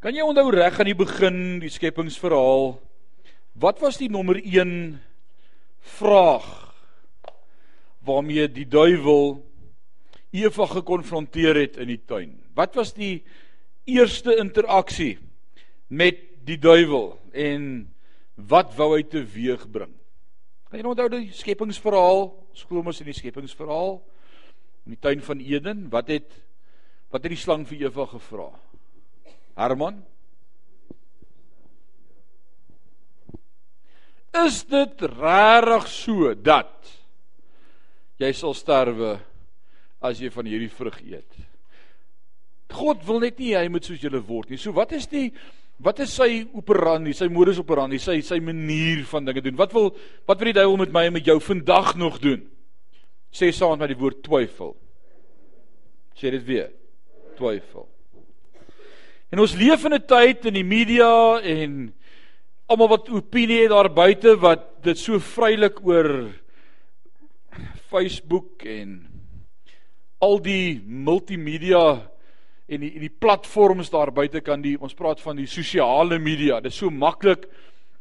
Kan jy onthou reg aan die begin die skepingsverhaal? Wat was die nommer 1 vraag waarmee die duiwel Eva gekonfronteer het in die tuin? Wat was die eerste interaksie met die duiwel en wat wou hy teweegbring? Kan jy onthou die skepingsverhaal? Ons glo mos in die skepingsverhaal in die tuin van Eden. Wat het wat het die slang vir Eva gevra? Herman Is dit regtig so dat jy sal sterwe as jy van hierdie vrug eet? God wil net nie hy moet soos julle word nie. So wat is die wat is sy operandi, sy modus operandi, sy sy manier van dinge doen? Wat wil wat wil die duiwel met my en met jou vandag nog doen? Sê saam met die woord twyfel. Sê dit weer. Twyfel. En ons leef in 'n tyd in die media en almal wat opinie het daar buite wat dit so vrylik oor Facebook en al die multimedia en die die platforms daar buite kan die ons praat van die sosiale media. Dit is so maklik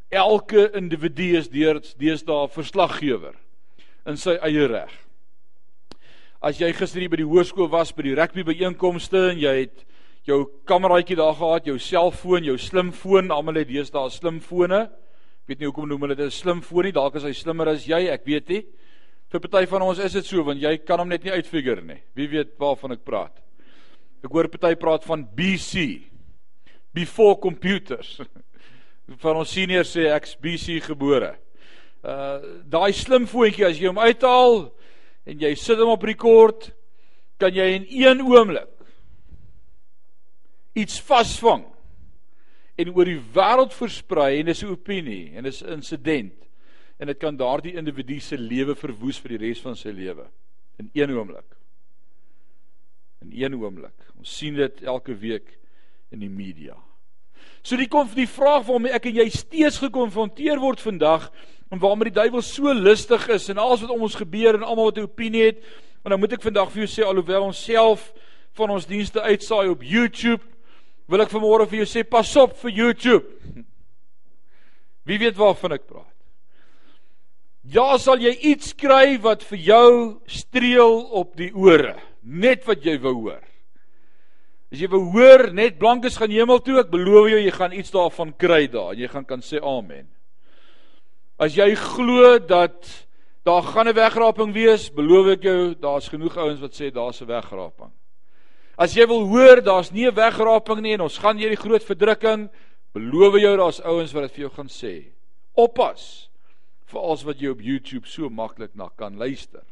elke individu is deur deesdae verslaggewer in sy eie reg. As jy gister by die hoërskool was by die rugby byeenkomste en jy het jou kameraadjie daar gehad, jou selfoon, jou slimfoon, almal het deesdae slimfone. Ek weet nie hoekom noem hulle dit 'n slimfoon nie, dalk is hy slimmer as jy, ek weet nie. Vir party van ons is dit so want jy kan hom net nie uitfigure nie. Wie weet waarvan ek praat? Ek hoor party praat van BC. Before computers. Van ons seniors sê ek's BC gebore. Uh daai slimfoontjie as jy hom uithaal en jy sit hom op rekord, kan jy in een oomblik iets vasvang en oor die wêreld versprei en dis 'n opinie en dis 'n insident en dit kan daardie individu se lewe verwoes vir die res van sy lewe in een oomblik. In een oomblik. Ons sien dit elke week in die media. So die kom die vraag waarmee ek en jy steeds gekonfronteer word vandag en waarmee die duiwel so lustig is en alles wat om ons gebeur en almal wat 'n opinie het en dan moet ek vandag vir jou sê alhoewel ons self van ons dienste uitsaai op YouTube wil ek vanmôre vir jou sê pas op vir YouTube. Wie weet waarvan ek praat? Ja, sal jy iets kry wat vir jou streel op die ore, net wat jy wou hoor. As jy wou hoor net blankes gaan hemel toe, ek beloof jou jy gaan iets daarvan kry daar en jy gaan kan sê amen. As jy glo dat daar gaan 'n wegraping wees, beloof ek jou daar's genoeg ouens wat sê daar's 'n wegraping. As jy wil hoor daar's nie 'n wegraping nie en ons gaan hierdie groot verdrukking, beloof jou daar's ouens wat dit vir jou gaan sê. Oppas vir alles wat jy op YouTube so maklik na kan luister.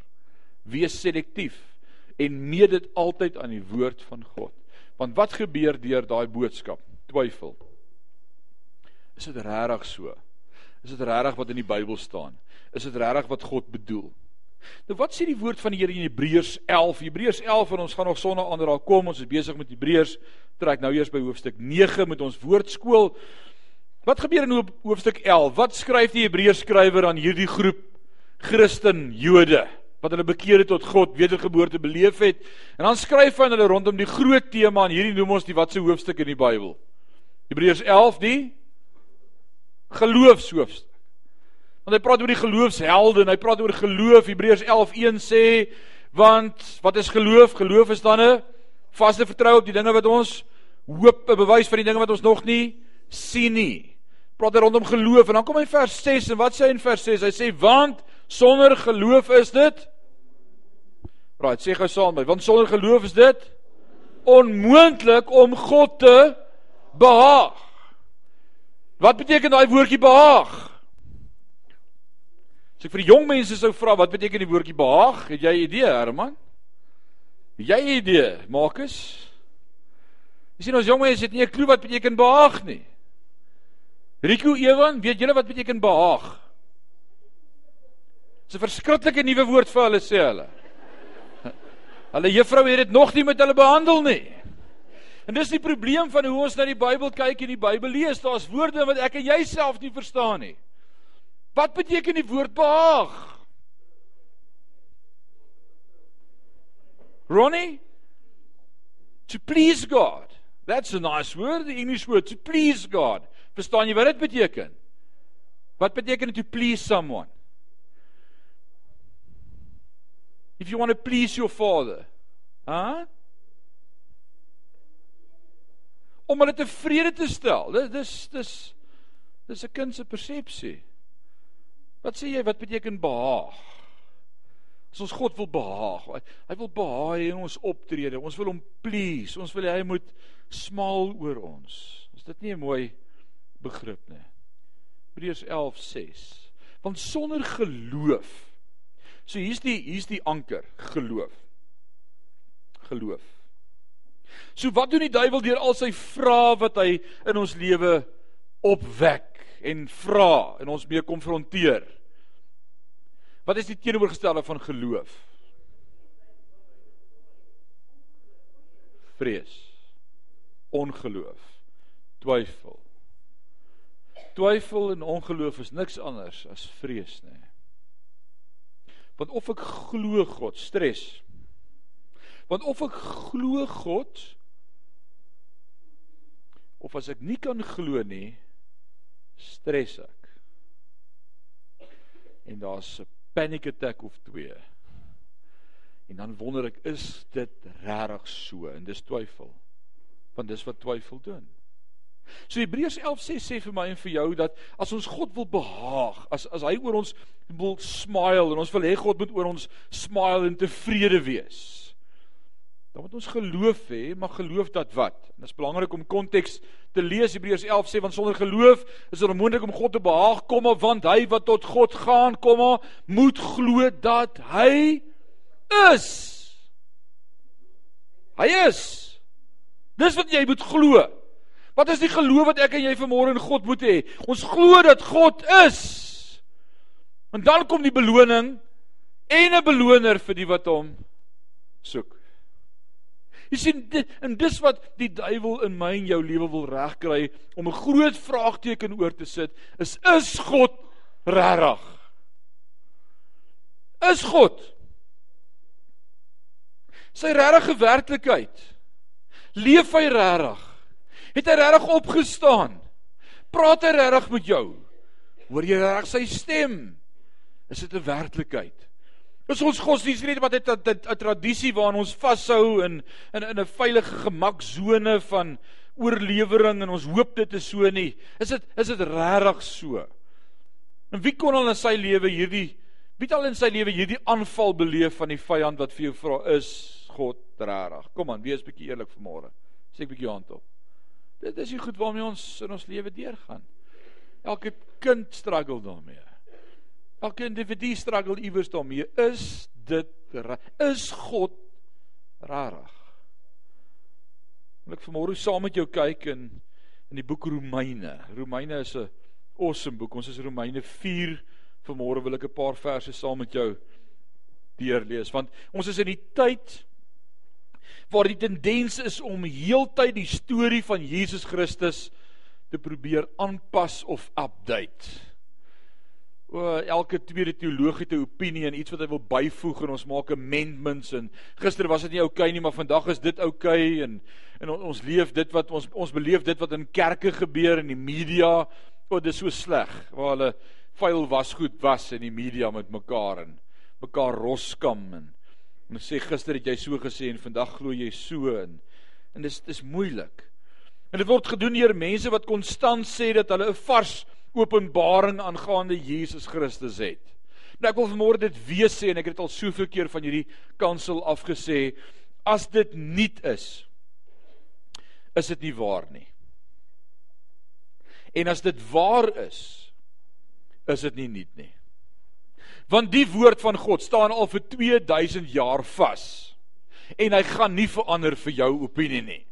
Wees selektief en meet dit altyd aan die woord van God. Want wat gebeur deur daai boodskap? Twyfel. Is dit regtig so? Is dit regtig wat in die Bybel staan? Is dit regtig wat God bedoel? Nou wat sê die woord van die Here in Hebreërs 11? Hebreërs 11 en ons gaan nog sonder ander daar kom. Ons is besig met Hebreërs. Trek nou eers by hoofstuk 9 met ons woordskool. Wat gebeur in hoofstuk 11? Wat skryf die Hebreërs skrywer aan hierdie groep Christen Jode wat hulle bekeer het tot God, wedergeboorte beleef het? En dan skryf hy aan hulle rondom die groot tema en hierdie noem ons die watse hoofstuk in die Bybel. Hebreërs 11 die geloofshoofstuk. Want hy praat oor die geloofshelde en hy praat oor geloof. Hebreërs 11:1 sê want wat is geloof? Geloof is dan 'n vaste vertroue op die dinge wat ons hoop, 'n bewys van die dinge wat ons nog nie sien nie. Praat hy rondom geloof en dan kom hy vers 6 en wat sê hy in vers 6? Hy sê want sonder geloof is dit Right, sê gou saam met my, want sonder geloof is dit onmoontlik om God te behaag. Wat beteken daai woordjie behaag? As ek vir die jong mense sou vra wat beteken die woordjie behaag, het jy 'n idee, Herman? Het jy 'n idee, Markus? Jy sien ons jong mense het nie 'n klou wat beteken behaag nie. Rico Ewan, weet julle wat beteken behaag? Dis 'n verskriklike nuwe woord vir hulle sê hulle. Hulle juffrou het dit nog nie met hulle behandel nie. En dis die probleem van hoe ons na die Bybel kyk en die Bybel lees. Daar's woorde wat ek en jy self nie verstaan nie. Wat beteken die woord behaag? Ronnie to please God. That's a nice word, the English word to please God. Verstaan jy wat dit beteken? Wat beteken to please someone? If you want to please your father, huh? Om hulle tevrede te stel. Dis dis dis dis 'n kind se persepsie. Wat sê jy wat beteken behaag? As ons God wil behaag, hy wil behaag in ons optrede. Ons wil hom please. Ons wil hy moet smaal oor ons. Is dit nie 'n mooi begrip nie? Hebreërs 11:6. Want sonder geloof. So hier's die hier's die anker, geloof. Geloof. So wat doen die duiwel deur al sy vrae wat hy in ons lewe opwek en vra en ons mee konfronteer? Wat is die teenoorgestelde van geloof? Vrees. Ongeloof. Twyfel. Twyfel en ongeloof is niks anders as vrees, nê. Want of ek glo God, stres. Want of ek glo God of as ek nie kan glo nie, stres ek. En daar's 'n panic attack of twee. En dan wonder ek, is dit regtig so? En dis twyfel. Want dis wat twyfel doen. So Hebreërs 11 sê sê vir my en vir jou dat as ons God wil behaag, as as hy oor ons wil smile en ons wil hê God moet oor ons smile en tevrede wees. Dan moet ons geloof hê, maar geloof dat wat? En dit is belangrik om konteks te lees. Hebreërs 11 sê want sonder geloof is dit onmoontlik om God te behaag, kom want hy wat tot God gaan, kom moet glo dat hy is. Hy is. Dis wat jy moet glo. Wat is die geloof wat ek en jy vanmôre in God moet hê? Ons glo dat God is. En dan kom die beloning en 'n beloner vir die wat hom soek. Jy sien dit en dis wat die duiwel in my en jou lewe wil regkry om 'n groot vraagteken oor te sit is is God regtig? Is God sy regte werklikheid? Leef hy regtig? Het hy regtig opgestaan? Praat hy regtig met jou? Hoor jy regtig sy stem? Is dit 'n werklikheid? Dis ons godsdienst net wat dit 'n tradisie waaraan ons vashou in in in 'n veilige gemaksone van oorlewering en ons hoop dit is so nie. Is dit is dit regtig so? En wie kon al in sy lewe hierdie wie het al in sy lewe hierdie aanval beleef van die vyand wat vir jou vra is God regtig? Kom aan, wees bietjie eerlik vanmôre. Sê ek bietjie hand op. Dit is die goed waarmee ons in ons lewe deurgaan. Elke kind struggle daarmee. Elke individu struggle iewers daarmee. Is dit is God rarig? Wil ek vanmôre saam met jou kyk in in die boek Romeine. Romeine is 'n awesome boek. Ons is Romeine 4. Vanmôre wil ek 'n paar verse saam met jou deurlees want ons is in die tyd waar die tendens is om heeltyd die storie van Jesus Christus te probeer aanpas of update. O, elke tweede teoloog het 'n opinie en iets wat hy wil byvoeg en ons maak amendments en gister was dit nie oukei okay nie, maar vandag is dit oukei okay en en ons leef dit wat ons ons beleef dit wat in kerke gebeur en die media. O, dit is so sleg waar hulle vuil was goed was in die media met mekaar en mekaar roskam en en sê gister het jy so gesê en vandag glo jy so en en dis dis moeilik. En dit word gedoen deur mense wat konstant sê dat hulle 'n vars openbaring aangaande Jesus Christus het. Nou ek wil vanmôre dit weer sê en ek het dit al soveel keer van hierdie kansel afgesê, as dit nuut is, is dit nie waar nie. En as dit waar is, is dit nie nuut nie. Want die woord van God staan al vir 2000 jaar vas. En hy gaan nie verander vir jou opinie nie.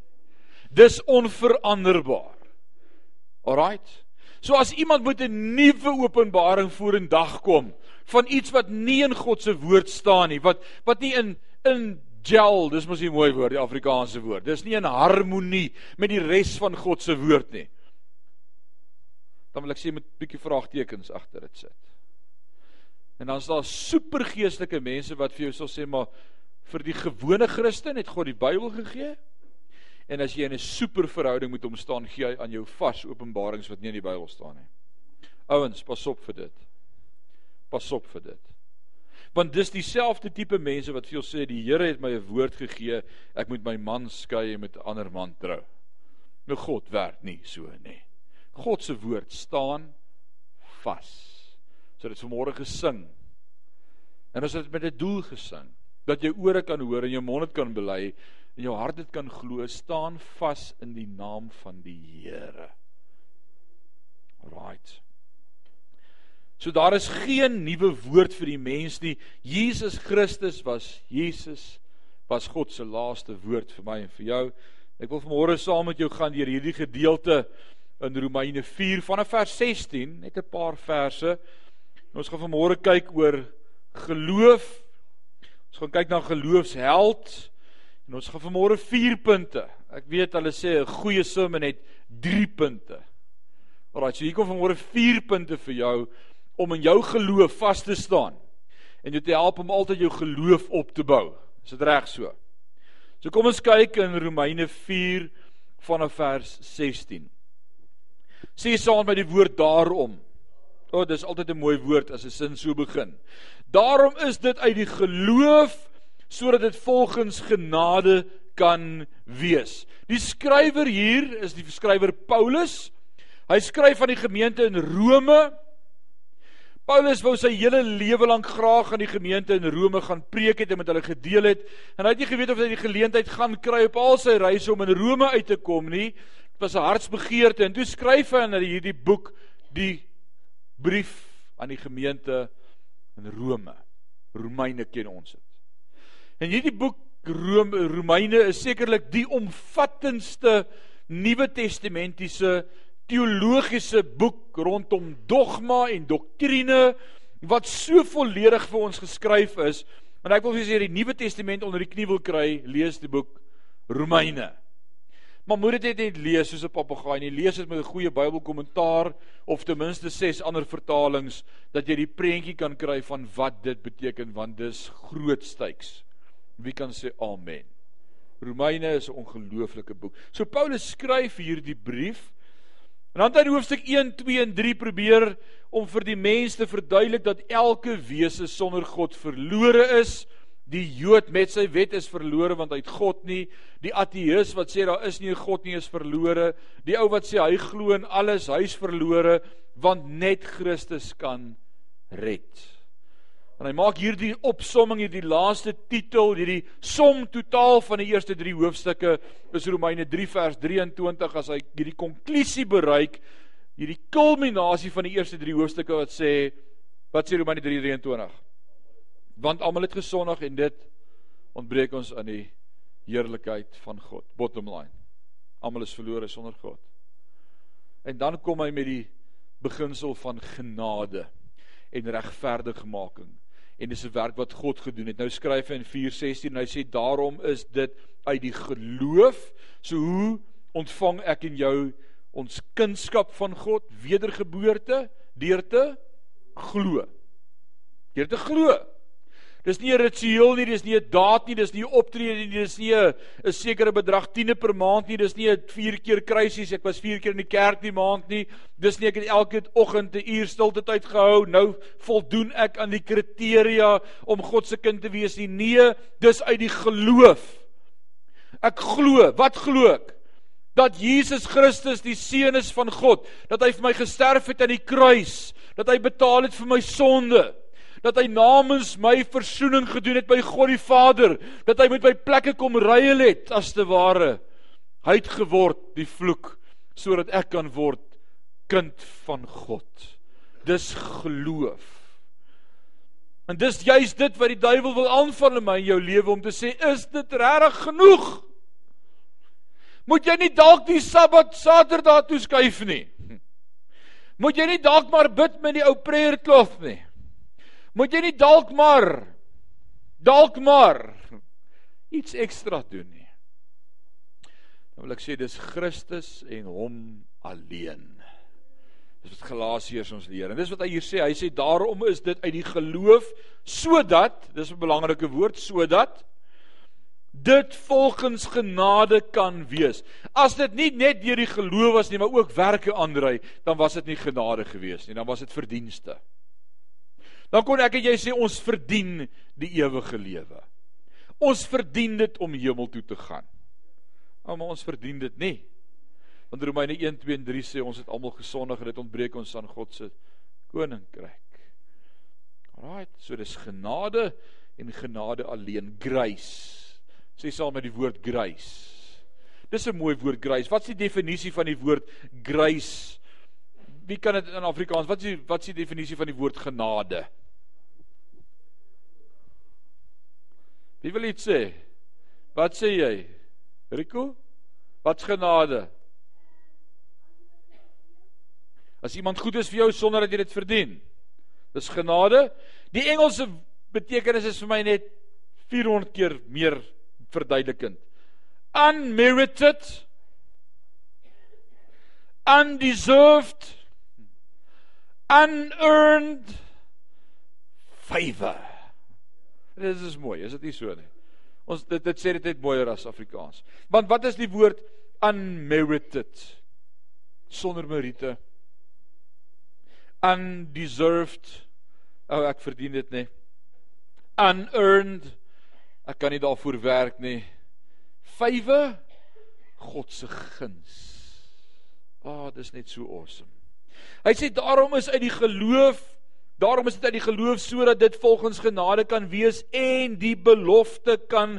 Dis onveranderbaar. Alraight. So as iemand met 'n nuwe openbaring voor in dag kom van iets wat nie in God se woord staan nie, wat wat nie in in gel, dis mos 'n mooi woord, die Afrikaanse woord. Dis nie in harmonie met die res van God se woord nie. Dan wil ek sê met 'n bietjie vraagtekens agter dit sit. En dan is daar supergeestelike mense wat vir jou sal sê maar vir die gewone Christen het God die Bybel gegee. En as jy in 'n super verhouding met hom staan, gee hy aan jou vas openbarings wat nie in die Bybel staan nie. Ouens, pas op vir dit. Pas op vir dit. Want dis dieselfde tipe mense wat veel sê die Here het my 'n woord gegee, ek moet my man skei en met 'n ander man trou. Nou God werk nie so nie. God se woord staan vas. So dit vanmôre gesing. En as dit met 'n doel gesing, dat jy ore kan hoor en jou mond kan bely en jou hart dit kan glo, staan vas in die naam van die Here. Right. So daar is geen nuwe woord vir die mens nie. Jesus Christus was Jesus was God se laaste woord vir my en vir jou. Ek wil vanmôre saam met jou gaan deur hierdie gedeelte in Romeine 4 vanaf vers 16, net 'n paar verse. En ons gaan vanmôre kyk oor geloof. Ons gaan kyk na geloofsheld en ons gaan vanmôre 4 punte. Ek weet hulle sê 'n goeie sermon het 3 punte. Alraai, so hier kom vanmôre 4 punte vir jou om in jou geloof vas te staan en jou te help om altyd jou geloof op te bou. Is dit reg so? So kom ons kyk in Romeine 4 vanaf vers 16 sê saam met die woord daarom. O, oh, dis altyd 'n mooi woord as 'n sin so begin. Daarom is dit uit die geloof sodat dit volgens genade kan wees. Die skrywer hier is die skrywer Paulus. Hy skryf aan die gemeente in Rome. Paulus wou sy hele lewe lank graag aan die gemeente in Rome gaan preek het en met hulle gedeel het. En hy het nie geweet of hy die geleentheid gaan kry op al sy reise om in Rome uit te kom nie. Dit was 'n hartsbegeerte en toe skryf hy in hierdie boek die brief aan die gemeente in Rome. Romeine ken ons dit. En hierdie boek Rome Romeine is sekerlik die omvattendste Nuwe Testamentiese teologiese boek rondom dogma en doktrine wat so volledig vir ons geskryf is. En ek wil vir julle sê die Nuwe Testament onder die knie wil kry, lees die boek Romeine. Maar moet dit net lees soos 'n papegaai nie. Lees dit met 'n goeie Bybelkommentaar of ten minste ses ander vertalings dat jy die prentjie kan kry van wat dit beteken want dis groot styks. Wie kan sê amen? Romeine is 'n ongelooflike boek. So Paulus skryf hierdie brief en dan in hoofstuk 1, 2 en 3 probeer om vir die mense te verduidelik dat elke wese sonder God verlore is Die Jood met sy wet is verlore want hy het God nie. Die ateïs wat sê daar is nie 'n God nie is verlore. Die ou wat sê hy glo in alles, hy's verlore want net Christus kan red. En hy maak hierdie opsomming hierdie laaste titel, hierdie som totaal van die eerste 3 hoofstukke is Romeine 3 vers 23 as hy hierdie konklusie bereik, hierdie kulminasie van die eerste 3 hoofstukke wat sê wat sê Romeine 3:23 want almal het gesondig en dit ontbreek ons aan die heerlikheid van God. Bottom line. Almal is verlore sonder God. En dan kom hy met die beginsel van genade en regverdigmaking. En dis 'n werk wat God gedoen het. Nou skryf hy in 4:16 en hy sê daarom is dit uit die geloof. So hoe ontvang ek en jou ons kunskap van God, wedergeboorte deur te glo. Deur te glo. Dis nie 'n ritueel nie, dis nie 'n daad nie, dis nie 'n optrede nie, dis nie 'n 'n sekere bedrag tiene per maand nie, dis nie 'n 4 keer kruisies, ek was 4 keer in die kerk die maand nie. Dis nie ek het elke oggend 'n uur stilte tyd gehou. Nou voldoen ek aan die kriteria om God se kind te wees nie. Nee, dis uit die geloof. Ek glo, wat glo ek? Dat Jesus Christus die seun is van God, dat hy vir my gesterf het aan die kruis, dat hy betaal het vir my sonde dat hy namens my verzoening gedoen het by God die Vader, dat hy met my plekke kom ruil het as te ware. Hy het geword die vloek sodat ek kan word kind van God. Dis geloof. En dis juist dit wat die duiwel wil aanval in my en jou lewe om te sê, is dit regtig genoeg? Moet jy nie dalk die Sabbat Saterdag toeskuif nie? Moet jy nie dalk maar bid met die ou prayer cloth nie? Moet jy nie dalk maar dalk maar iets ekstra doen nie. Dan wil ek sê dis Christus en hom alleen. Dis wat Galasiërs ons leer. En dis wat hy hier sê. Hy sê daarom is dit uit die geloof sodat, dis 'n belangrike woord, sodat dit volgens genade kan wees. As dit nie net deur die geloof was nie, maar ook werke aandry, dan was dit nie genade gewees nie, dan was dit verdienste. Dan kon ek en jy sê ons verdien die ewige lewe. Ons verdien dit om hemel toe te gaan. Oh, maar ons verdien dit nie. Want Romeine 1, 2 en 3 sê ons het almal gesondig en dit ontbreek ons aan God se koninkryk. Alraait, so dis genade en genade alleen, grace. Sê saam met die woord grace. Dis 'n mooi woord grace. Wat is die definisie van die woord grace? Wie kan dit in Afrikaans? Wat is die wat is die definisie van die woord genade? Wie wil iets sê? Wat sê jy? Rico? Wat's genade? As iemand goed is vir jou sonder dat jy dit verdien. Dis genade. Die Engelse betekenis is vir my net 400 keer meer verduidelikend. Unmerited undeserved unearned favor. Dit is mooi, is dit nie so nie? Ons dit dit sê dit net mooier as Afrikaans. Want wat is die woord unmerited? Sonder meriete. Undeserved. O, oh, ek verdien dit nie. Unearned. Ek kan nie daarvoor werk nie. Vywe God se guns. Ah, oh, dis net so awesome. Hy sê daarom is uit die geloof Daarom is dit uit die geloof sodat dit volgens genade kan wees en die belofte kan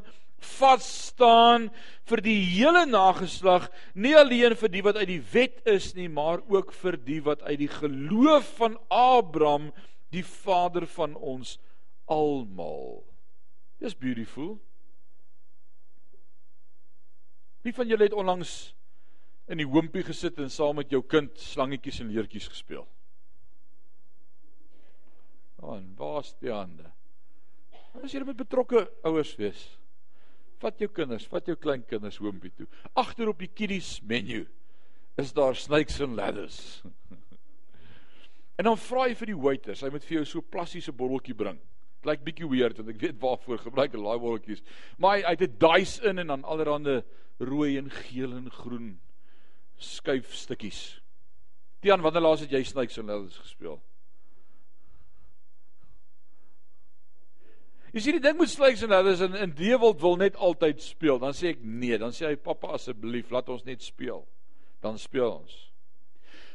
vas staan vir die hele nageslag, nie alleen vir die wat uit die wet is nie, maar ook vir die wat uit die geloof van Abraham, die vader van ons almal. Dis beautiful. Wie van julle het onlangs in die hompie gesit en saam met jou kind slangetjies en leertjies gespeel? Dan waar's die hande? As jy met betrokke ouers wees, vat jou kinders, vat jou kleinkinders hoompie toe. Agter op die kiddies menu is daar snakes and ladders. en dan vra jy vir die waiters, hy moet vir jou so plastiese botteltjie bring. Dit lyk bietjie weird want ek weet waarvoor gebruik hulle daai botteltjies. Maar hy, hy het 'n dice in en dan allerlei rooi en geel en groen skuifstukkies. Tiaan, wanneer laas het jy snakes and ladders gespeel? Jy sien die ding met sluiks en hulle is in Dewald wil net altyd speel. Dan sê ek nee, dan sê hy pappa asseblief, laat ons net speel. Dan speel ons.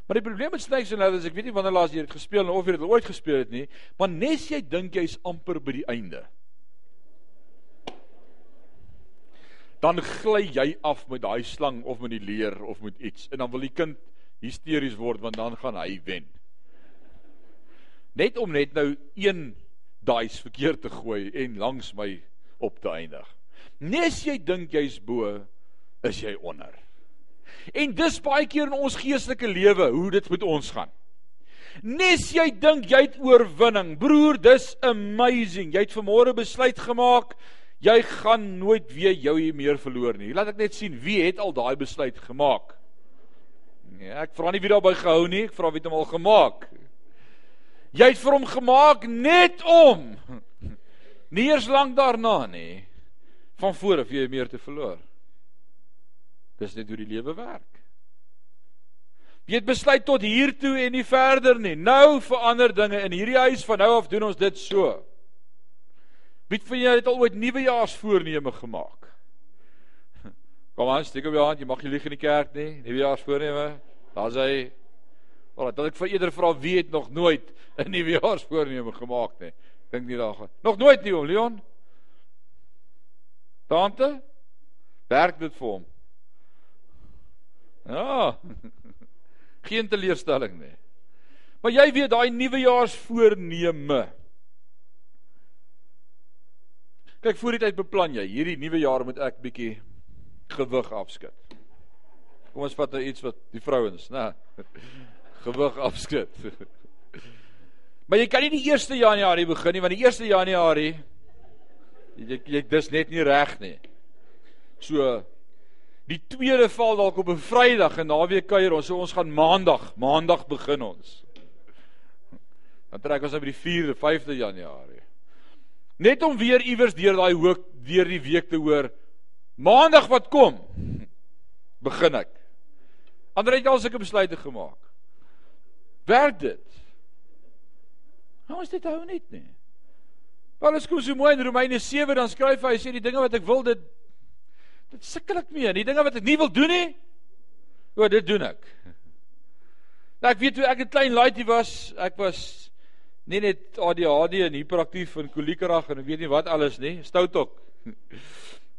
Maar die probleem met en hulle is ek weet nie wanneer laas jy dit gespeel of jy dit ooit gespeel het nie, maar nes jy dink jy's amper by die einde. Dan gly jy af met daai slang of met die leer of met iets en dan wil die kind hysteries word want dan gaan hy wen. Net om net nou een daai's verkeerd te gooi en langs my op te eindig. Nes jy dink jy's bo, is jy onder. En dis baie keer in ons geestelike lewe hoe dit met ons gaan. Nes jy dink jy het oorwinning, broer, dis amazing. Jy het vanmôre besluit gemaak jy gaan nooit weer jou hier meer verloor nie. Laat ek net sien wie het al daai besluit gemaak. Nee, ek vra nie wie daarby gehou nie, ek vra wie dit al gemaak. Jy het vir hom gemaak net om nie eers lank daarna nie van voor af jy meer te verloor. Dis net hoe die lewe werk. Jy het besluit tot hier toe en nie verder nie. Nou verander dinge in hierdie huis van nou af doen ons dit so. Wie van julle het al ooit nuwejaarsvoorneme gemaak? Kom aan, steek op jou hand, jy mag nie lieg in die kerk nie. Nuwejaarsvoorneme. Daar's hy. Wel, dat ek vir eerder vra wie het nog nooit 'n nuwejaarsvoorneme gemaak nie. Dink nie daar gaan. Nog nooit nie, oom Leon. Tante, werk dit vir hom. Ja. Geen teleurstelling nie. Maar jy weet daai nuwejaarsvoorneme. Kyk, voor die tyd beplan jy, hierdie nuwe jaar moet ek bietjie gewig afskud. Kom ons vat nou iets wat die vrouens, né? gewig afskud. Maar jy kan nie die 1 Januarie begin nie want die 1 Januarie jy jy dis net nie reg nie. So die tweede val dalk op 'n Vrydag en naweek kuier ons. So ons gaan Maandag, Maandag begin ons. Dan trek ons op die 4de, 5de Januarie. Net om weer iewers deur daai hoek deur die week te hoor, Maandag wat kom, begin ek. Ander het al sulke besluite gemaak. Werk dit? Nou is dit hou net nie. Paulus kom so mooi in Romeine 7 dan skryf hy, hy sê die dinge wat ek wil dit dit sukkel ek mee. Die dinge wat ek nie wil doen nie, o, dit doen ek. Nou ek weet toe ek 'n klein laaitjie was, ek was nie net ADHD en hiperaktief en koliekerig en ek weet nie wat alles nie, stout ook.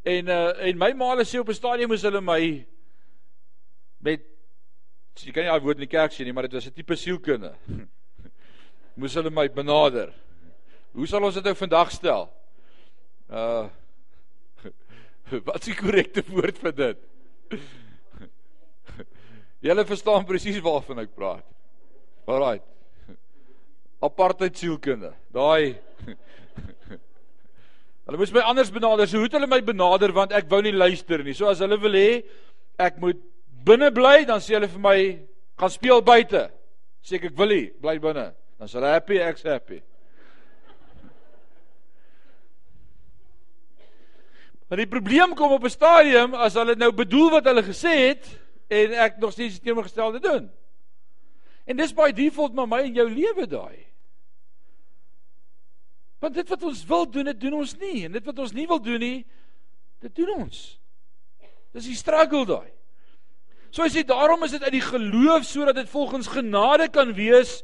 En uh en my ma het sê op 'n stadium moes hulle my met jy kan nie daai woord in die kerk sê nie, maar dit was 'n tipe sielkunde. moes hulle my benader. Hoe sal ons dit nou vandag stel? Uh Wat is die korrekte woord vir dit? Julle verstaan presies waarvan ek praat. Alraai apartheid sielkunde. Daai Hulle moes my anders benader. So hoe het hulle my benader want ek wou nie luister nie. So as hulle wil hê ek moet binne bly, dan sê hulle vir my gaan speel buite. Sê ek ek wil nie, bly binne. Dan sê hulle happy, ek's happy. Maar die probleem kom op 'n stadium as hulle nou bedoel wat hulle gesê het en ek nog steeds teenoorgestelde doen. En dis by default maar my en jou lewe daai. Want dit wat ons wil doen, dit doen ons nie en dit wat ons nie wil doen nie, dit doen ons. Dis die struggle daai. So as jy daarom is dit uit die geloof sodat dit volgens genade kan wees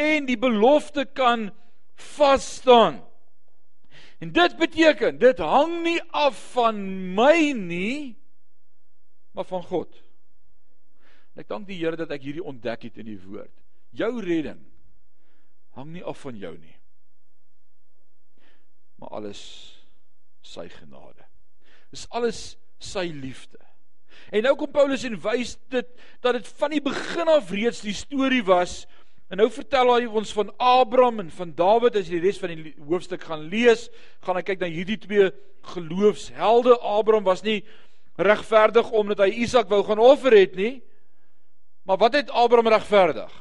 en die belofte kan vas staan. En dit beteken, dit hang nie af van my nie, maar van God. En ek dank die Here dat ek hierdie ontdek het in die woord. Jou redding hang nie af van jou nie maar alles sy genade. Dis alles sy liefde. En nou kom Paulus en wys dit dat dit van die begin af reeds die storie was. En nou vertel hy ons van Abraham en van Dawid as jy die res van die hoofstuk gaan lees, gaan jy kyk na hierdie twee geloofshelde. Abraham was nie regverdig omdat hy Isak wou gaan offer het nie. Maar wat het Abraham regverdig?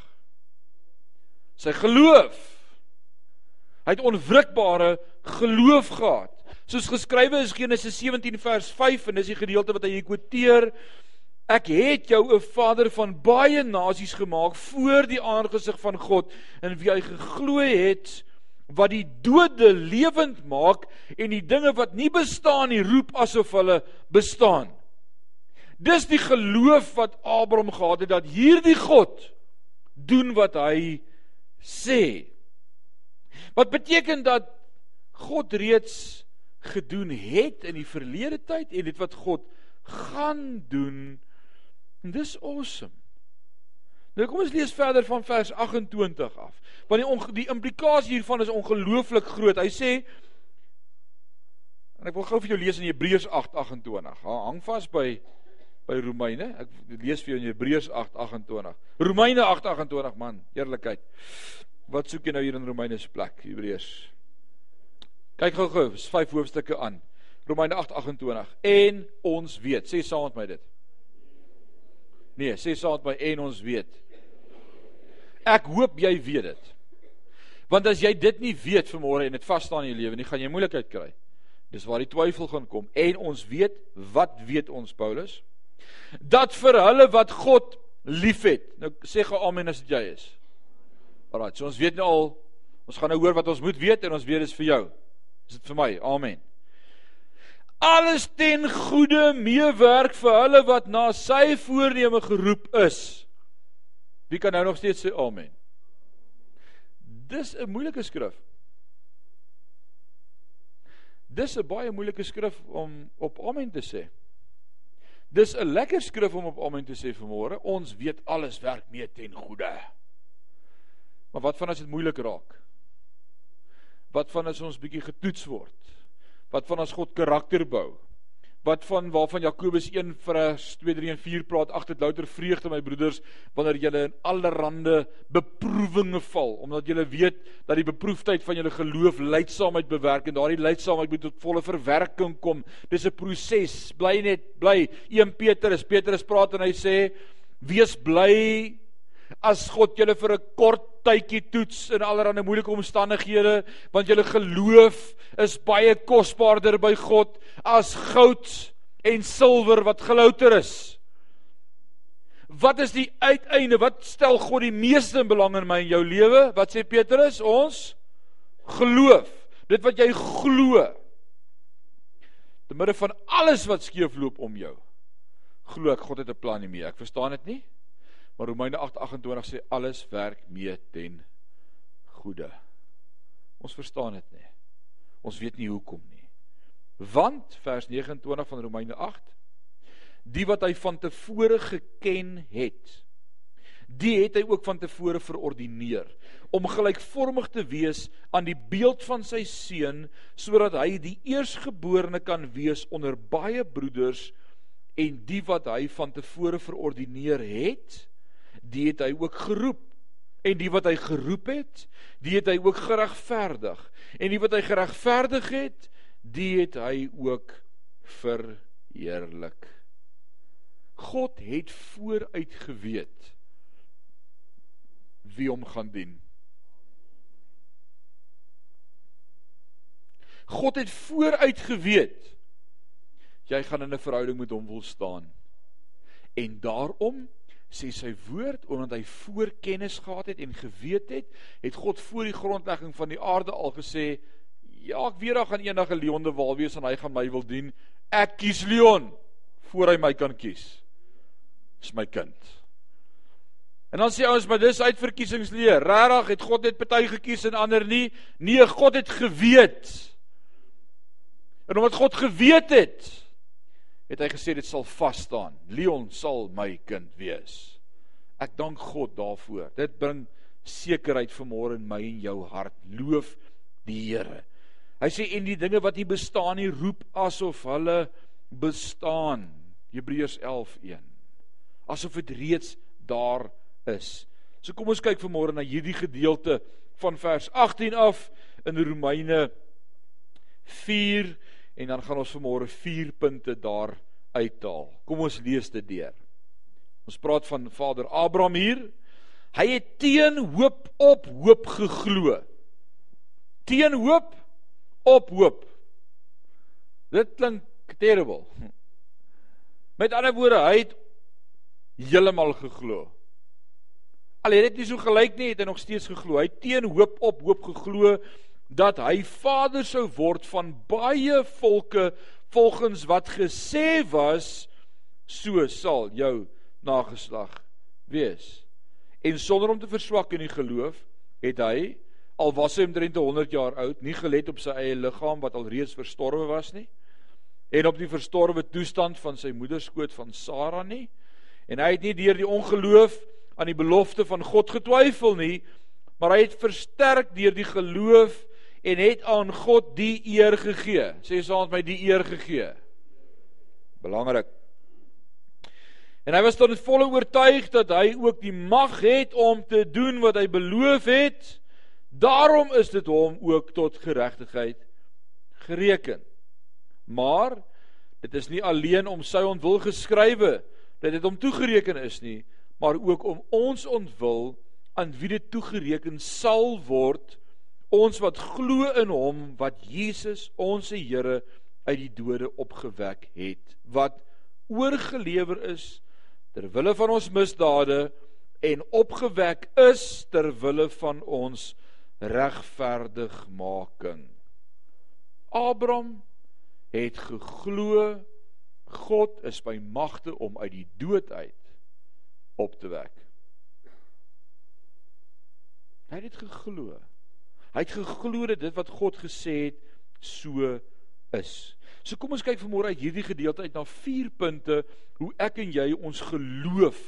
Sy geloof. Hy het onwrikbare geloof gehad. Soos geskrywe is Genesis 17 vers 5 en dis die gedeelte wat hy hier quoteer. Ek het jou 'n vader van baie nasies gemaak voor die aangesig van God in wie hy geglo het wat die dode lewend maak en die dinge wat nie bestaan nie roep asof hulle bestaan. Dis die geloof wat Abraham gehad het dat hierdie God doen wat hy sê. Wat beteken dat God reeds gedoen het in die verlede tyd en dit wat God gaan doen. En dis awesome. Nou kom ons lees verder van vers 28 af. Want die die implikasie hiervan is ongelooflik groot. Hy sê en ek wil gou vir jou lees in Hebreërs 8:28. Hang vas by by Romeine. Ek lees vir jou in Hebreërs 8:28. Romeine 8:28 man, eerlikheid. Wat soek jy nou hier in Romeine se plek, Hebreërs? Kyk gou-gou, is vyf hoofstukke aan. Romeine 8:28. En ons weet, sê saam met my dit. Nee, sê saam met my en ons weet. Ek hoop jy weet dit. Want as jy dit nie weet vanmôre en dit vas staan in jou lewe nie, gaan jy moeilikheid kry. Dis waar die twyfel gaan kom. En ons weet, wat weet ons Paulus? Dat vir hulle wat God liefhet. Nou sê gou amen as dit jy is. Alraai, so ons weet nou al, ons gaan nou hoor wat ons moet weet en ons weet dit is vir jou. Is dit vir my? Amen. Alles ten goeie meewerk vir hulle wat na sy voorneme geroep is. Wie kan nou nog steeds sê amen? Dis 'n moeilike skrif. Dis 'n baie moeilike skrif om op amen te sê. Dis 'n lekker skrif om op amen te sê vanmôre. Ons weet alles werk mee ten goeie. Maar wat van as dit moeilik raak? Wat van as ons bietjie getoets word? Wat van as God karakter bou? Wat van waarvan Jakobus 1 vers 2 3 en 4 praat agter louter vreugde my broeders wanneer julle in allerlei beproewinge val omdat julle weet dat die beproefdheid van julle geloof leidsaamheid bewerk en daardie leidsaamheid moet tot volle verwerking kom. Dis 'n proses. Bly net bly. 1 Petrus, Petrus praat en hy sê wees bly as God julle vir 'n kort tydjie toets in allerlei moeilike omstandighede, want julle geloof is baie kosbaarder by God as goud en silwer wat gelouter is. Wat is die uiteinde? Wat stel God die meeste belang in my en jou lewe? Wat sê Petrus? Ons geloof. Dit wat jy glo. Te midde van alles wat skeefloop om jou. Glo ek God het 'n plan hiermee. Ek verstaan dit nie. Maar Romeine 8:28 sê alles werk mee ten goeie. Ons verstaan dit nie. Ons weet nie hoekom nie. Want vers 29 van Romeine 8 die wat hy van tevore geken het die het hy ook van tevore verordineer om gelykvormig te wees aan die beeld van sy seun sodat hy die eersgeborene kan wees onder baie broeders en die wat hy van tevore verordineer het die het hy ook geroep en die wat hy geroep het die het hy ook geregverdig en die wat hy geregverdig het die het hy ook verheerlik God het vooruit geweet wie hom gaan dien. God het vooruit geweet jy gaan in 'n verhouding met hom wil staan. En daarom sê sy woord omdat hy voorkennis gehad het en geweet het, het God voor die grondlegging van die aarde al gesê, ja, ek weet daar gaan eendag 'n leon de wal wees en hy gaan my wil dien. Ek kies leon voor hy my kan kies is my kind. En dan sê ons maar dis uitverkiesingsleer. Regtig het God net party gekies en ander nie? Nee, God het geweet. En omdat God geweet het, het hy gesê dit sal vas staan. Leon sal my kind wees. Ek dank God daarvoor. Dit bring sekerheid vanmôre in my en jou hart. Loof die Here. Hy sê en die dinge wat nie bestaan nie, roep asof hulle bestaan. Hebreërs 11:1 asof dit reeds daar is. So kom ons kyk vanmôre na hierdie gedeelte van vers 18 af in Romeine 4 en dan gaan ons vanmôre 4 punte daar uithaal. Kom ons lees dit deur. Ons praat van Vader Abraham hier. Hy het teen hoop op hoop geglo. Teen hoop op hoop. Dit klink terrible. Met ander woorde, hy het heeltemal geglo. Al het dit nie so gelyk nie, het hy nog steeds geglo. Hy teen hoop op hoop geglo dat hy vader sou word van baie volke volgens wat gesê was so sal jou nageslag wees. En sonder om te verswak in die geloof, het hy al was hy omtrent 100 jaar oud, nie gelet op sy eie liggaam wat al reeds verstorwe was nie en op die verstorwe toestand van sy moederskoot van Sara nie En hy het nie deur die ongeloof aan die belofte van God getwyfel nie, maar hy het versterk deur die geloof en het aan God die eer gegee. Sê saam met my die eer gegee. Belangrik. En hy was tot volle oortuig dat hy ook die mag het om te doen wat hy beloof het. Daarom is dit hom ook tot geregtigheid gereken. Maar dit is nie alleen om sy ontwil geskrywe dat dit hom toegereken is nie, maar ook om ons ontwil aan wie dit toegereken sal word, ons wat glo in hom wat Jesus ons Here uit die dode opgewek het, wat oorgelewer is ter wille van ons misdade en opgewek is ter wille van ons regverdigmaking. Abraham het geglo God is by magte om uit die dood uit op te wek. Hy het dit geglo. Hy het geglo dat dit wat God gesê het so is. So kom ons kyk vanmôre uit hierdie gedeelte uit na vier punte hoe ek en jy ons geloof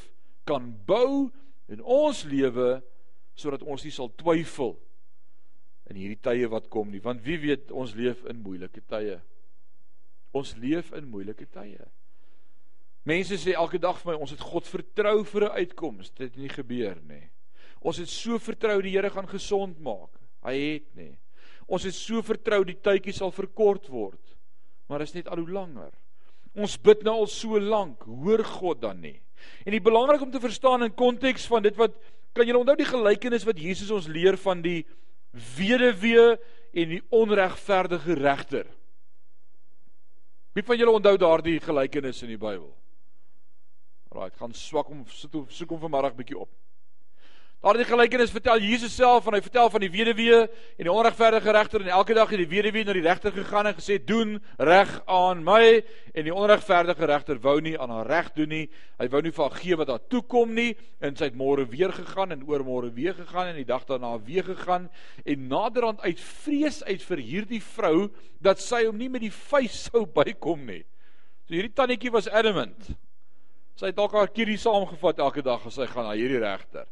kan bou in ons lewe sodat ons nie sal twyfel in hierdie tye wat kom nie want wie weet ons leef in moeilike tye. Ons leef in moeilike tye. Mense sê elke dag vir my ons het God vertrou vir 'n uitkoms. Dit het nie gebeur nie. Ons het so vertrou die Here gaan gesond maak. Hy het nie. Ons het so vertrou die tydjie sal verkort word. Maar is net al hoe langer. Ons bid nou al so lank, hoor God dan nie. En die belangrik om te verstaan in konteks van dit wat kan julle onthou die gelykenis wat Jesus ons leer van die weduwee en die onregverdige regter. Wie van julle onthou daardie gelykenis in die Bybel? Right, gaan swak om soek hom vanmiddag bietjie op. Daardie gelykenis vertel Jesus self en hy vertel van die weduwee en die onregverdige regter en elke dag het die weduwee na die regter gegaan en gesê doen reg aan my en die onregverdige regter wou nie aan haar reg doen nie. Hy wou nie vir haar gee wat haar toe kom nie en sy het môre weer gegaan en oormôre weer gegaan en die dag daarna weer gegaan en naderhand uit vrees uit vir hierdie vrou dat sy hom nie met die vuis sou bykom nie. So hierdie tannetjie was adamant. Sy het dalk haar kierie saamgevat elke dag as sy gaan na hierdie regter.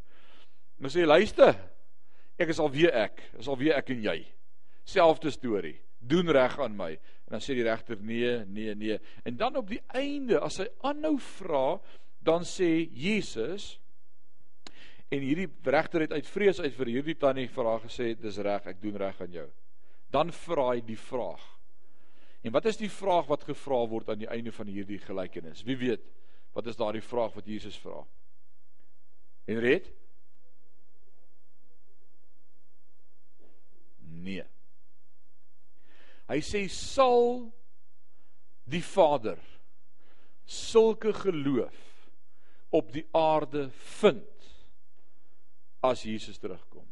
En sê luister, ek is alweer ek, is alweer ek en jy. Selfde storie. Doen reg aan my. En dan sê die regter nee, nee, nee. En dan op die einde as hy aanhou vra, dan sê Jesus en hierdie regter het uit vrees uit vir hierdie tannie vra gesê dis reg, ek doen reg aan jou. Dan vra hy die vraag. En wat is die vraag wat gevra word aan die einde van hierdie gelykenis? Wie weet? Wat is daardie vraag wat Jesus vra? Henriet? Nee. Hy sê sal die Vader sulke geloof op die aarde vind as Jesus terugkom.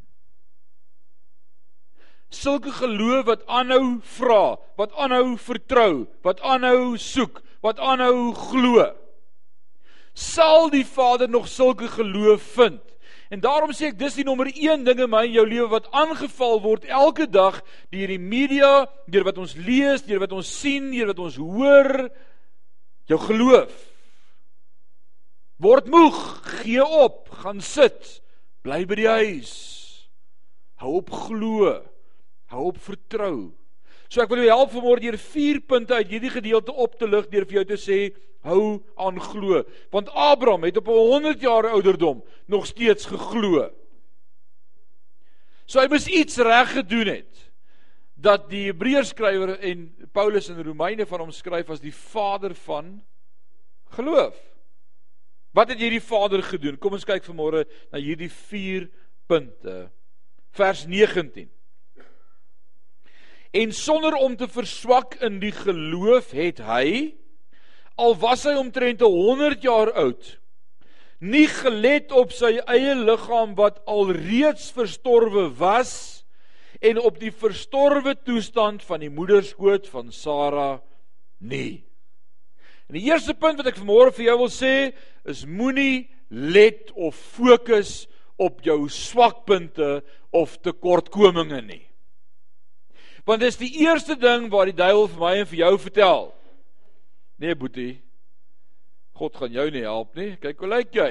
Sulke geloof wat aanhou vra, wat aanhou vertrou, wat aanhou soek, wat aanhou glo. Sal die Vader nog sulke geloof vind En daarom sê ek dis die nommer 1 ding in my en jou lewe wat aangeval word elke dag deur die media, deur wat ons lees, deur wat ons sien, deur wat ons hoor, jou geloof. Word moeg, gee op, gaan sit, bly by die huis. Hou op glo, hou op vertrou. So ek wil jou help vanmôre deur vier punte uit hierdie gedeelte op te lig deur vir jou te sê hou aan glo want Abraham het op 100 jaar ouderdom nog steeds geglo. So hy moes iets reg gedoen het dat die Hebreërskrywer en Paulus in Romeine van hom skryf as die vader van geloof. Wat het hierdie vader gedoen? Kom ons kyk vanmôre na hierdie 4 punte. Vers 19. En sonder om te verswak in die geloof het hy al was hy omtrent 100 jaar oud nie gelet op sy eie liggaam wat alreeds verstorwe was en op die verstorwe toestand van die moederskoot van Sara nie. En die eerste punt wat ek vanmôre vir jou wil sê is moenie let of fokus op jou swakpunte of tekortkominge nie. Want dis die eerste ding waar die duiwel vir my en vir jou vertel. Nee, boetie. God gaan jou nie help nie. Kyk hoe lyk jy.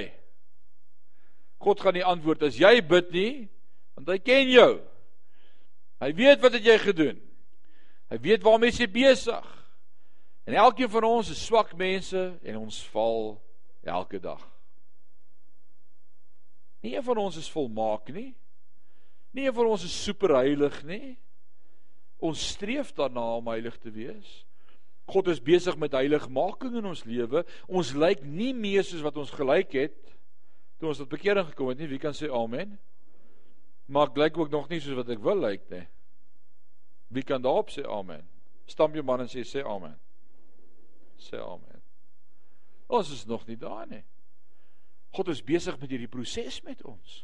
God gaan nie antwoord as jy bid nie, want hy ken jou. Hy weet wat het jy gedoen. Hy weet waarmee jy besig. En elkeen van ons is swak mense en ons val elke dag. Nie een van ons is volmaak nie. Nie een van ons is superheilig nie. Ons streef daarna om heilig te wees. God is besig met heiligmaking in ons lewe. Ons lyk nie meer soos wat ons gelyk het toe ons tot bekering gekom het nie. Wie kan sê amen? Maar ek lyk ook nog nie soos wat ek wil lyk nie. Wie kan daarop sê amen? Stamp jou man en sê sê amen. Sê amen. Ons is nog nie daar nie. God is besig met hierdie proses met ons.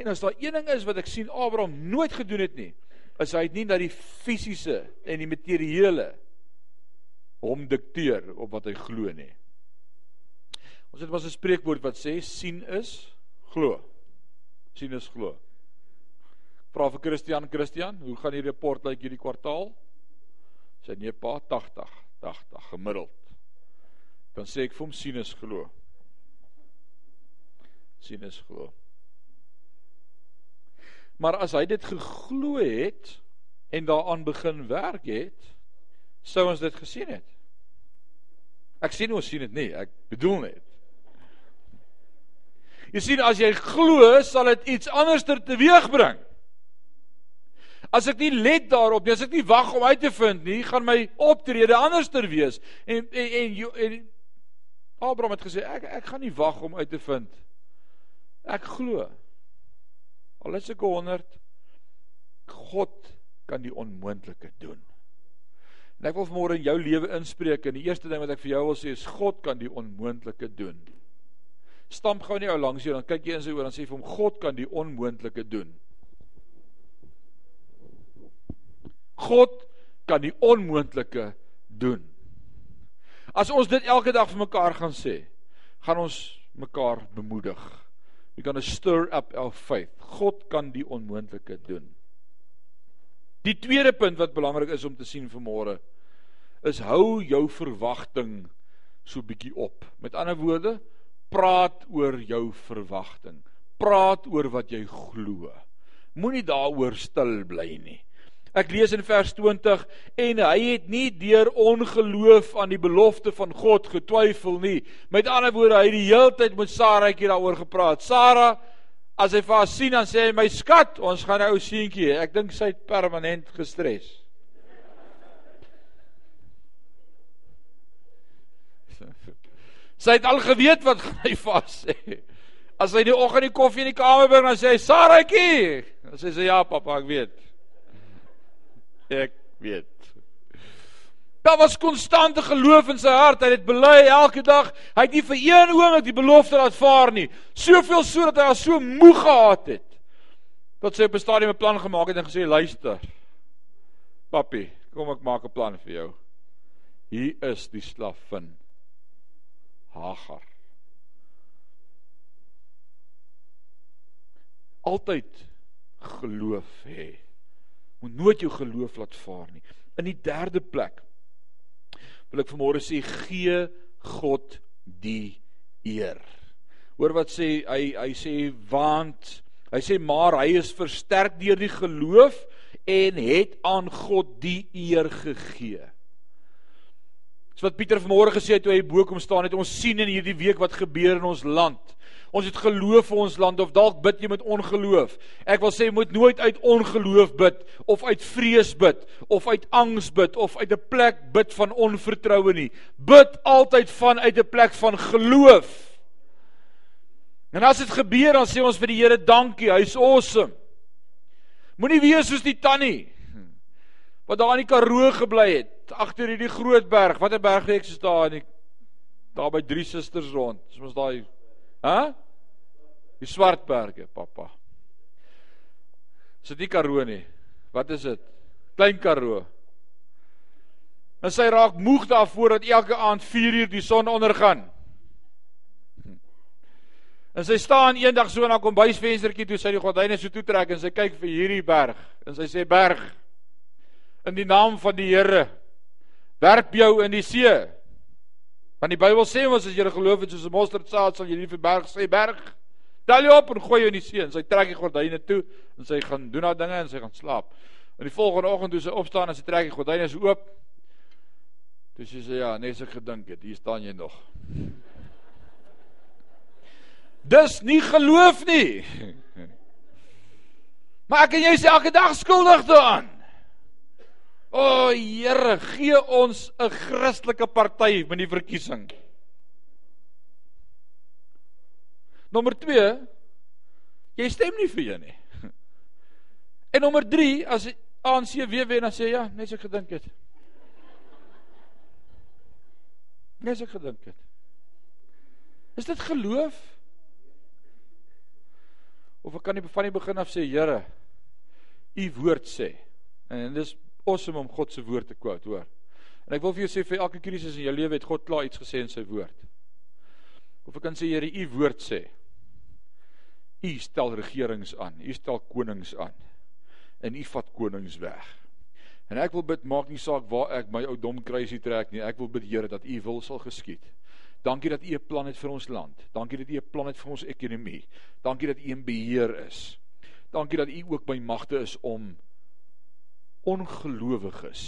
En as daar een ding is wat ek sien Abraham nooit gedoen het nie, is hy het nie na die fisiese en die materiële hom dikteer op wat hy glo nie. Ons het was 'n spreekwoord wat sê sien is glo. Sien is glo. Vra vir Christian Christian, hoe gaan die rapport lyk hierdie kwartaal? Sy nee pa 80, 80 gemiddeld. Dan sê ek vir hom sien is glo. Sien is glo. Maar as hy dit geglo het en daaraan begin werk het, sou ons dit gesien het. Ek sien ons sien dit nie, ek bedoel net. Jy sien as jy glo, sal dit iets anders ter teweegbring. As ek nie let daarop nie, as ek nie wag om uit te vind nie, gaan my optrede anders ter wees. En en en, en Abraham het gesê ek ek gaan nie wag om uit te vind. Ek glo. Al is ek 100 God kan die onmoontlike doen. En ek wil vanmôre in jou lewe inspreek en die eerste ding wat ek vir jou wil sê is God kan die onmoontlike doen. Stamp gou nie ou langs jou dan kyk jy in sy oor en sê vir hom God kan die onmoontlike doen. God kan die onmoontlike doen. As ons dit elke dag vir mekaar gaan sê, gaan ons mekaar bemoedig. We gaan stir up our faith. God kan die onmoontlike doen. Die tweede punt wat belangrik is om te sien vanmôre is hou jou verwagting so bietjie op. Met ander woorde, praat oor jou verwagting. Praat oor wat jy glo. Moenie daaroor stil bly nie. Ek lees in vers 20 en hy het nie deur ongeloof aan die belofte van God getwyfel nie. Met ander woorde, hy het die hele tyd met Saraitjie daaroor gepraat. Sara As hy vir haar sien dan sê hy my skat, ons gaan 'n ou seentjie hê. Ek dink sy het permanent gestres. Sy het al geweet wat gaan hy vas sê. As hy die oggend die koffie in die kamer bring dan sê hy Saratjie. Dan sê sy ja pappa, ek weet. Ek weet. Daar was konstante geloof in sy hart. Hy het bely elke dag. Hy het nie vir een oomblik die belofte laat vaar nie. Soveel so dat hy al so moeg gehad het. Tot sy op 'n stadium 'n plan gemaak het en gesê: "Luister. Papi, kom ek maak 'n plan vir jou. Hier is die slavin Hagar. Altyd geloof hê. Moet nooit jou geloof laat vaar nie. In die derde plek wil ek vanmôre sê gee God die eer. Hoor wat sê hy hy sê want hy sê maar hy is versterk deur die geloof en het aan God die eer gegee. Dis wat Pieter vanmôre gesê het toe hy bo kom staan het ons sien in hierdie week wat gebeur in ons land. Ons het geloof vir ons land of dalk bid jy met ongeloof. Ek wil sê jy moet nooit uit ongeloof bid of uit vrees bid of uit angs bid of uit 'n plek bid van onvertroue nie. Bid altyd van uit 'n plek van geloof. En as dit gebeur dan sê ons vir die Here dankie, hy's awesome. Moenie wees soos die tannie wat daar in die Karoo gebly het agter hierdie groot berg. Watter bergreeks is daar in die daar by drie susters rond? Dis mos daai Hæ? Die Swartberge, pappa. Is dit nie Karoo nie? Wat is dit? Klein Karoo. En sy raak moeg daarvoor dat elke aand 4 uur die son ondergaan. En sy staan eendag so haar kombuisvenstertjie toe sy die gordyne so toe trek en sy kyk vir hierdie berg en sy sê berg in die naam van die Here werp jou in die see Want die Bybel sê ons as jy geloof het soos 'n mosterdsaad sal jy nie vir berg sê berg. Tel jy op en gooi jou in die see en sy trek die gordyne toe en sy gaan doen haar dinge en sy gaan slaap. En die volgende oggend toe sy opstaan en sy trek die gordyne so oop. Toe sy sê ja, net so gedink het, hier staan jy nog. Dis nie geloof nie. Maar ek en jy is elke dag skuldig daaraan. O Here, gee ons 'n Christelike party met die verkiesing. Nommer 2, jy stem nie vir jou nie. En nommer 3, as ANC weer wen dan sê ja, net so ek gedink het. Net so ek gedink het. Is dit geloof? Of ek kan nie van die begin af sê, Here, u woord sê. En dis awesome om God se woord te quote, hoor. En ek wil vir jou sê vir elke krisis in jou lewe het God klaar iets gesê in sy woord. Of ek kan sê Here, u woord sê. U stel regerings aan, u stel konings aan. En u vat konings weg. En ek wil bid maak nie saak waar ek my ou dom kruisie trek nie. Ek wil bid Here dat u wil sal geskied. Dankie dat u 'n plan het vir ons land. Dankie dat u 'n plan het vir ons ekonomie. Dankie dat u in beheer is. Dankie dat u ook by magte is om ongelowiges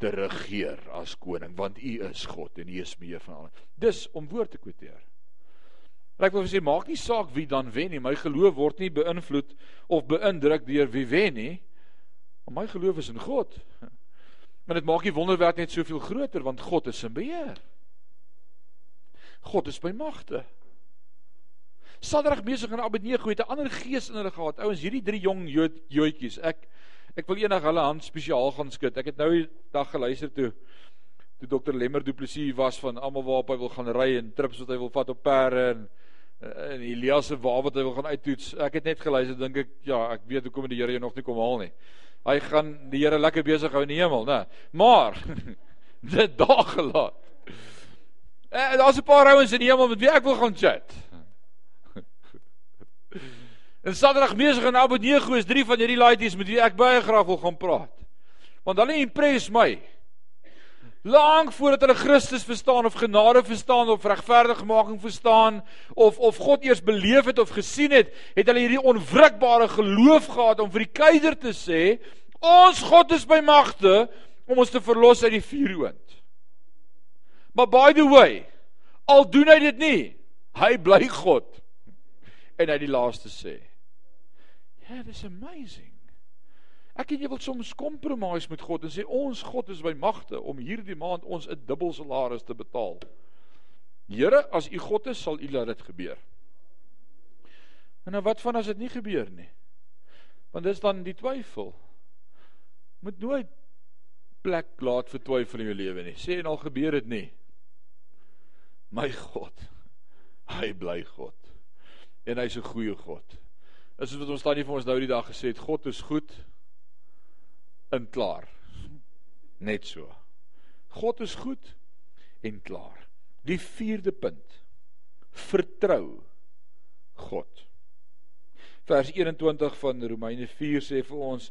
te regeer as koning want u is God en u is meer van alles. Dis om woord te kwoteer. Ek wil sê maak nie saak wie dan wen nie, my geloof word nie beïnvloed of beïndruk deur wie wen nie. My geloof is in God. Maar dit maak die wonderwerk net soveel groter want God is in beheer. God is by magte. Sadrag besig en Abednego het 'n ander gees in hulle gehad. Ouens, hierdie drie jong Joodjies, ek Ek wil eendag hulle hand spesiaal gaan skud. Ek het nou die dag geluister toe toe dokter Lemmer Du Plessis was van almal waarop hy wil gaan ry en trips wat hy wil vat op perde en en Elias se wa wat hy wil gaan uittoets. Ek het net geluister dink ek ja, ek weet hoekom die Here jou nog nie kom haal nie. Hy gaan die Here lekker besig hou in die hemel, né? Maar dit daar gelaat. Eh daar's 'n paar ouens in die hemel met wie ek wil gaan chat. En Saterdag mesig in Abednego is drie van hierdie laities met wie ek baie graag wil gaan praat. Want hulle impress my. Lank voordat hulle Christus verstaan of genade verstaan of regverdigmaking verstaan of of God eers beleef het of gesien het, het hulle hierdie onwrikbare geloof gehad om vir die keiser te sê, ons God is by magte om ons te verlos uit die vuuroond. Maar by the way, al doen hy dit nie, hy bly God. En hy die laaste sê. Yeah, this amazing. Ek en jy wil soms compromise met God en sê ons God is by magte om hierdie maand ons 'n dubbel salaris te betaal. Here, as u God is, sal u laat dit gebeur. En nou wat van as dit nie gebeur nie? Want dis dan die twyfel. Moet nooit plek laat vir twyfel in jou lewe nie. Sê en al gebeur dit nie. My God. Hy bly God. En hy's 'n goeie God. Is dit wat ons staan hier vir ons nou die dag gesê het, God is goed en klaar. Net so. God is goed en klaar. Die vierde punt. Vertrou God. Vers 21 van Romeine 4 sê vir ons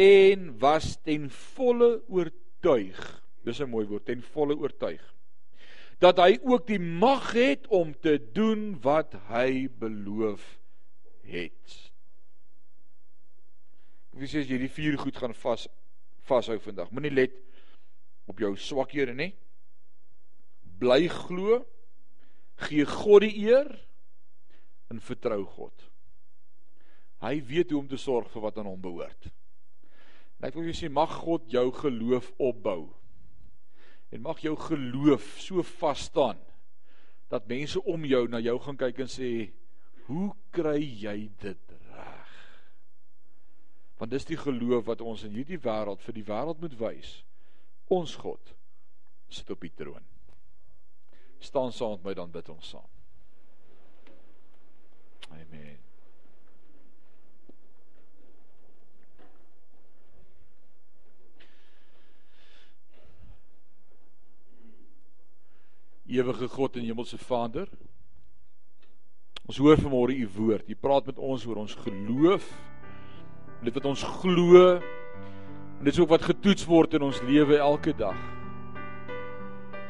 en was ten volle oortuig. Dis 'n mooi woord, ten volle oortuig. Dat hy ook die mag het om te doen wat hy beloof het. Wie sê as jy die vier goed gaan vas vashou vandag. Moenie let op jou swakhede nie. Bly glo. Gee God die eer en vertrou God. Hy weet hoe om te sorg vir wat aan hom behoort. En ek wil jou sê mag God jou geloof opbou. En mag jou geloof so vas staan dat mense om jou na jou gaan kyk en sê, "Hoe kry jy dit Want dis die geloof wat ons in hierdie wêreld vir die wêreld moet wys. Ons God sit op die troon. Staan saam met my dan bid ons saam. Amen. Ewige God en Hemelse Vader. Ons hoor vanmôre u woord. U praat met ons oor ons geloof dit wat ons glo en dit is ook wat getoets word in ons lewe elke dag.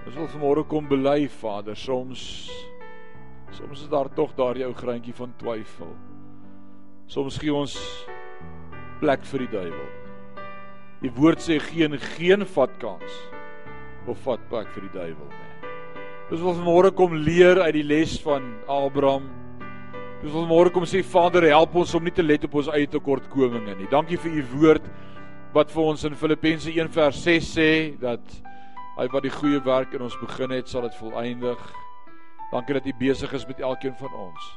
Ons wil vanmôre kom bely Vader, soms soms is daar tog daar jou greintjie van twyfel. Soms gee ons plek vir die duiwel. Die woord sê geen geen vat kans of vat plek vir die duiwel nie. Ons wil vanmôre kom leer uit die les van Abraham Ons wil môre kom sê Vader, help ons om nie te let op ons eie tekortkominge nie. Dankie vir u woord wat vir ons in Filippense 1 vers 6 sê dat hy wat die goeie werk in ons begin het, sal dit volëindig. Dankie dat u besig is met elkeen van ons.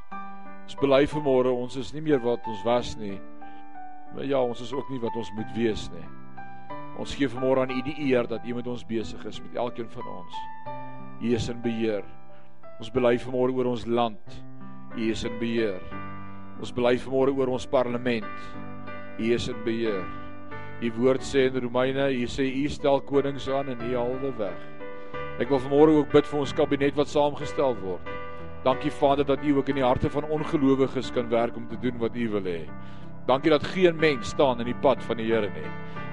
Ons bely vir môre, ons is nie meer wat ons was nie. Maar ja, ons is ook nie wat ons moet wees nie. Ons gee vanmôre aan u die eer dat u met ons besig is met elkeen van ons. U is in beheer. Ons bely vanmôre oor ons land. U is in beheer. Ons bely vanmôre oor ons parlement. U is in beheer. U woord sê in Romeine, U sê U stel konings aan en U haal hulle weg. Ek wil vanmôre ook bid vir ons kabinet wat saamgestel word. Dankie Vader dat U ook in die harte van ongelowiges kan werk om te doen wat U wil hê. Dankie dat geen mens staan in die pad van die Here nie.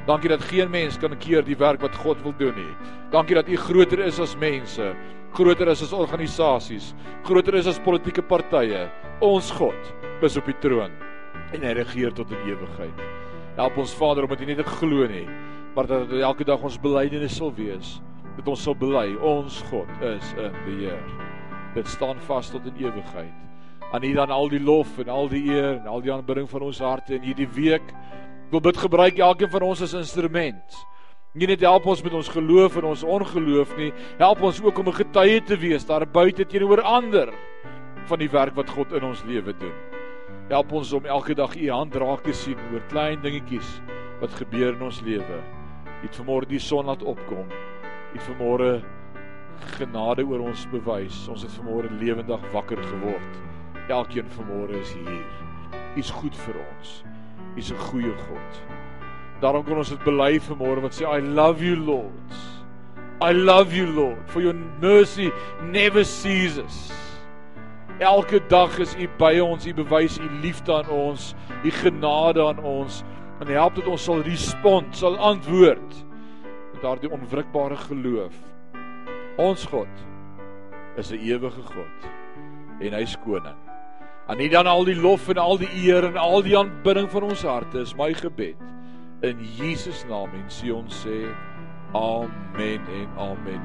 Dankie dat geen mens kan keer die werk wat God wil doen nie. Dankie dat U groter is as mense groter is as organisasies, groter is as politieke partye. Ons God is op die troon en hy regeer tot in ewigheid. Help ons Vader om dit nie net te glo nie, maar dat dit elke dag ons belydenis sal wees. Dat ons sal bely ons God is in beheer. Dit staan vas tot in ewigheid. Aan U dan al die lof en al die eer en al die aanbidding van ons harte in hierdie week. Wil bid gebruik elkeen van ons as instrument Nie net help ons met ons geloof en ons ongeloof nie, help ons ook om 'n getuie te wees daar buite teenoor ander van die werk wat God in ons lewe doen. Help ons om elke dag u hand raak te sien oor klein dingetjies wat gebeur in ons lewe. U het vanmôre die son laat opkom. U het vanmôre genade oor ons bewys. Ons het vanmôre lewendig wakker geword. Elkeen vanmôre is hier. U is goed vir ons. U is 'n goeie God. Daarom kan ons dit bely vanmôre wat sê I love you Lord. I love you Lord for your mercy never ceases. Elke dag is U by ons, U bewys U liefde aan ons, U genade aan ons en help dat ons sal respond, sal antwoord met daardie onwrikbare geloof. Ons God is 'n ewige God en hy's koning. Aan U dan al die lof en al die eer en al die aanbidding van ons harte is my gebed in Jesus naam en sê ons sê amen en amen.